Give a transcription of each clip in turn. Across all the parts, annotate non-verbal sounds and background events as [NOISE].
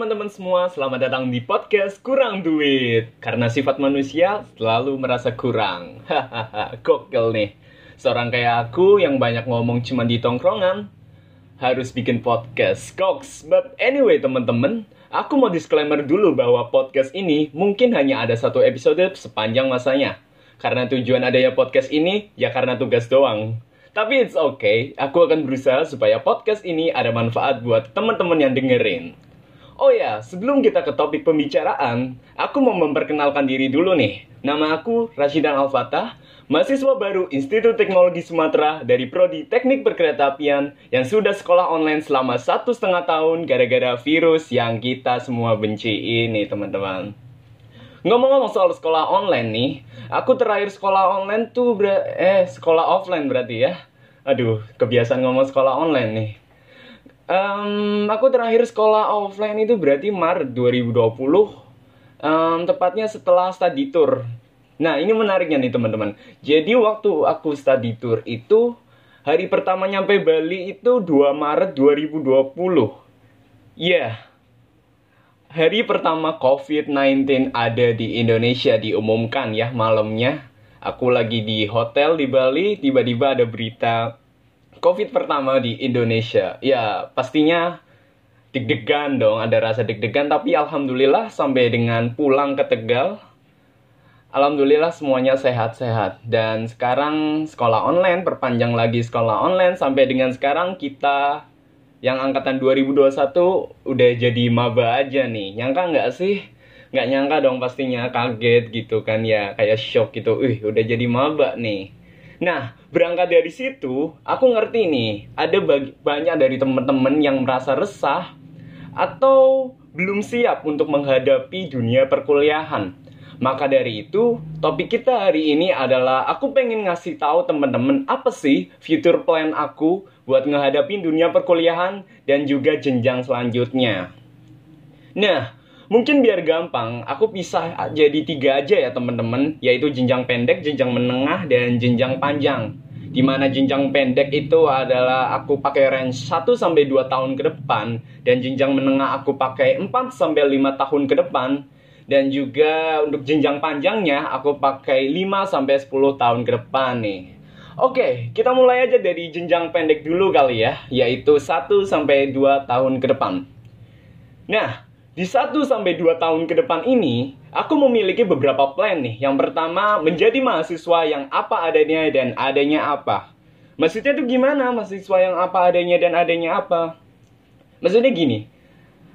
teman-teman semua, selamat datang di podcast Kurang Duit. Karena sifat manusia selalu merasa kurang. [LAUGHS] Hahaha, gokil nih. Seorang kayak aku yang banyak ngomong cuma di tongkrongan Harus bikin podcast, koks But anyway teman-teman Aku mau disclaimer dulu bahwa podcast ini mungkin hanya ada satu episode sepanjang masanya. Karena tujuan adanya podcast ini ya karena tugas doang. Tapi it's okay, aku akan berusaha supaya podcast ini ada manfaat buat teman-teman yang dengerin. Oh ya, sebelum kita ke topik pembicaraan, aku mau memperkenalkan diri dulu nih. Nama aku Rashidan Al-Fatah, mahasiswa baru Institut Teknologi Sumatera dari Prodi Teknik Perkeretaapian yang sudah sekolah online selama satu setengah tahun gara-gara virus yang kita semua benci ini, teman-teman. Ngomong-ngomong soal sekolah online nih, aku terakhir sekolah online tuh ber eh sekolah offline berarti ya. Aduh, kebiasaan ngomong sekolah online nih. Um, aku terakhir sekolah offline itu berarti Maret 2020, um, tepatnya setelah study tour. Nah, ini menariknya nih teman-teman. Jadi waktu aku study tour itu hari pertama nyampe Bali itu 2 Maret 2020. Iya, yeah, Hari pertama COVID-19 ada di Indonesia diumumkan ya malamnya. Aku lagi di hotel di Bali, tiba-tiba ada berita COVID pertama di Indonesia. Ya, pastinya deg-degan dong, ada rasa deg-degan. Tapi alhamdulillah sampai dengan pulang ke Tegal, alhamdulillah semuanya sehat-sehat. Dan sekarang sekolah online, perpanjang lagi sekolah online. Sampai dengan sekarang kita yang angkatan 2021 udah jadi maba aja nih. Nyangka nggak sih? Nggak nyangka dong pastinya, kaget gitu kan ya, kayak shock gitu. Wih, udah jadi maba nih. Nah, berangkat dari situ, aku ngerti nih, ada banyak dari temen-temen yang merasa resah atau belum siap untuk menghadapi dunia perkuliahan. Maka dari itu, topik kita hari ini adalah aku pengen ngasih tahu temen-temen apa sih future plan aku buat ngehadapin dunia perkuliahan dan juga jenjang selanjutnya. Nah, mungkin biar gampang, aku pisah jadi tiga aja ya teman-teman, yaitu jenjang pendek, jenjang menengah, dan jenjang panjang. Di mana jenjang pendek itu adalah aku pakai range 1 sampai 2 tahun ke depan dan jenjang menengah aku pakai 4 sampai 5 tahun ke depan dan juga untuk jenjang panjangnya aku pakai 5 sampai 10 tahun ke depan nih. Oke, kita mulai aja dari jenjang pendek dulu kali ya, yaitu 1 sampai 2 tahun ke depan. Nah, di 1 sampai 2 tahun ke depan ini, aku memiliki beberapa plan nih. Yang pertama, menjadi mahasiswa yang apa adanya dan adanya apa. Maksudnya tuh gimana mahasiswa yang apa adanya dan adanya apa? Maksudnya gini,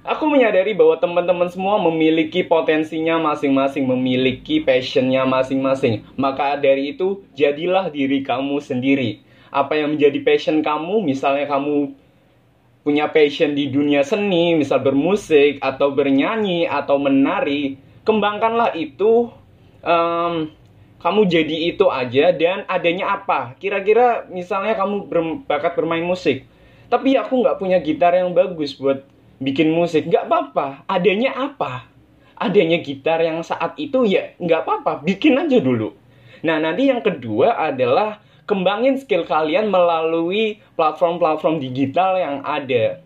Aku menyadari bahwa teman-teman semua memiliki potensinya masing-masing, memiliki passionnya masing-masing. Maka dari itu, jadilah diri kamu sendiri. Apa yang menjadi passion kamu, misalnya kamu punya passion di dunia seni, misal bermusik, atau bernyanyi, atau menari, kembangkanlah itu. Um, kamu jadi itu aja dan adanya apa? Kira-kira misalnya kamu berbakat bermain musik, tapi aku nggak punya gitar yang bagus buat bikin musik nggak apa-apa adanya apa adanya gitar yang saat itu ya nggak apa-apa bikin aja dulu nah nanti yang kedua adalah kembangin skill kalian melalui platform-platform digital yang ada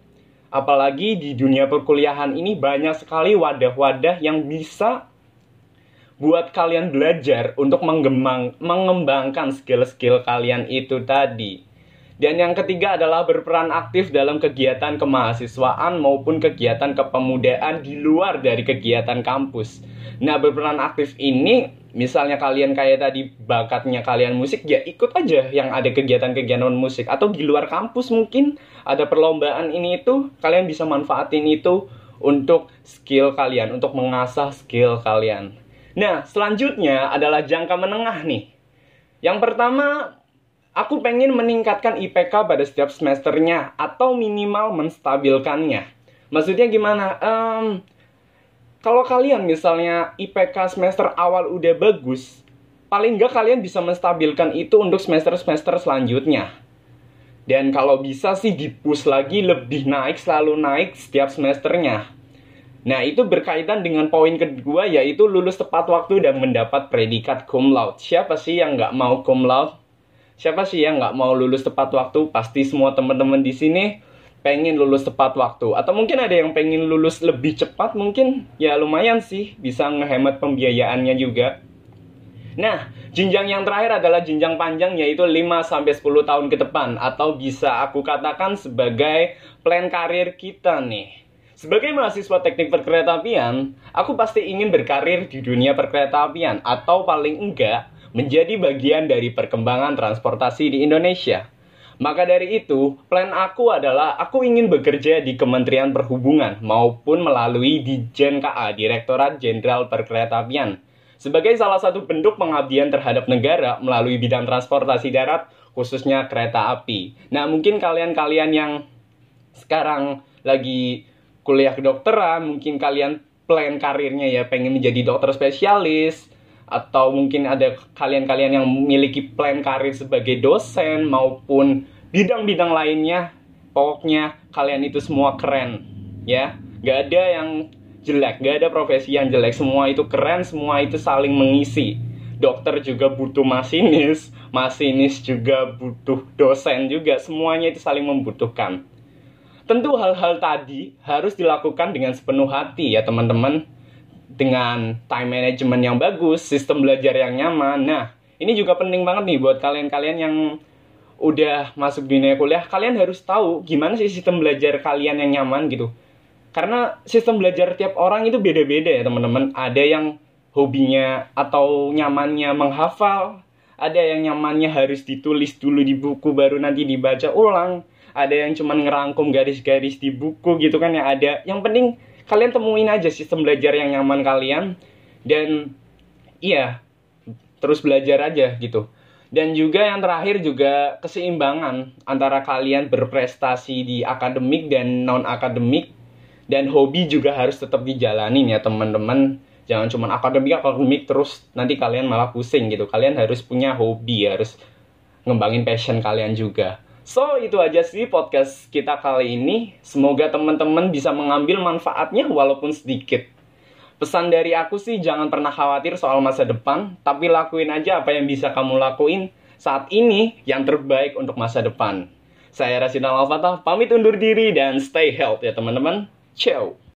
apalagi di dunia perkuliahan ini banyak sekali wadah-wadah yang bisa buat kalian belajar untuk mengembangkan skill-skill kalian itu tadi dan yang ketiga adalah berperan aktif dalam kegiatan kemahasiswaan maupun kegiatan kepemudaan di luar dari kegiatan kampus. Nah, berperan aktif ini misalnya kalian kayak tadi bakatnya kalian musik ya ikut aja yang ada kegiatan-kegiatan musik atau di luar kampus mungkin ada perlombaan ini itu kalian bisa manfaatin itu untuk skill kalian, untuk mengasah skill kalian. Nah, selanjutnya adalah jangka menengah nih. Yang pertama, Aku pengen meningkatkan IPK pada setiap semesternya atau minimal menstabilkannya. Maksudnya gimana? Um, kalau kalian misalnya IPK semester awal udah bagus, paling nggak kalian bisa menstabilkan itu untuk semester-semester selanjutnya. Dan kalau bisa sih dipus lagi lebih naik, selalu naik setiap semesternya. Nah, itu berkaitan dengan poin kedua yaitu lulus tepat waktu dan mendapat predikat cum laude. Siapa sih yang nggak mau cum laude? siapa sih yang nggak mau lulus tepat waktu? Pasti semua teman-teman di sini pengen lulus tepat waktu atau mungkin ada yang pengen lulus lebih cepat mungkin ya lumayan sih bisa ngehemat pembiayaannya juga. Nah, jenjang yang terakhir adalah jenjang panjang yaitu 5 sampai 10 tahun ke depan atau bisa aku katakan sebagai plan karir kita nih. Sebagai mahasiswa teknik perkeretaapian, aku pasti ingin berkarir di dunia perkeretaapian atau paling enggak menjadi bagian dari perkembangan transportasi di Indonesia. Maka dari itu, plan aku adalah aku ingin bekerja di Kementerian Perhubungan maupun melalui di JNKA, Direktorat Jenderal Perkeretaapian, sebagai salah satu bentuk pengabdian terhadap negara melalui bidang transportasi darat, khususnya kereta api. Nah, mungkin kalian-kalian yang sekarang lagi kuliah kedokteran, mungkin kalian plan karirnya ya pengen menjadi dokter spesialis, atau mungkin ada kalian-kalian yang memiliki plan karir sebagai dosen maupun bidang-bidang lainnya pokoknya kalian itu semua keren ya. Gak ada yang jelek gak ada profesi yang jelek semua itu keren semua itu saling mengisi. Dokter juga butuh masinis masinis juga butuh dosen juga semuanya itu saling membutuhkan. Tentu hal-hal tadi harus dilakukan dengan sepenuh hati ya teman-teman dengan time management yang bagus, sistem belajar yang nyaman. Nah, ini juga penting banget nih buat kalian-kalian yang udah masuk dunia kuliah, kalian harus tahu gimana sih sistem belajar kalian yang nyaman gitu. Karena sistem belajar tiap orang itu beda-beda ya teman-teman. Ada yang hobinya atau nyamannya menghafal, ada yang nyamannya harus ditulis dulu di buku baru nanti dibaca ulang, ada yang cuma ngerangkum garis-garis di buku gitu kan ya ada. Yang penting kalian temuin aja sistem belajar yang nyaman kalian. Dan iya terus belajar aja gitu. Dan juga yang terakhir juga keseimbangan antara kalian berprestasi di akademik dan non akademik dan hobi juga harus tetap dijalanin ya teman-teman. Jangan cuma akademik akademik terus nanti kalian malah pusing gitu. Kalian harus punya hobi harus ngembangin passion kalian juga So, itu aja sih podcast kita kali ini. Semoga teman-teman bisa mengambil manfaatnya walaupun sedikit. Pesan dari aku sih jangan pernah khawatir soal masa depan, tapi lakuin aja apa yang bisa kamu lakuin saat ini yang terbaik untuk masa depan. Saya Rasidal Al-Fatah, pamit undur diri dan stay healthy ya teman-teman. Ciao.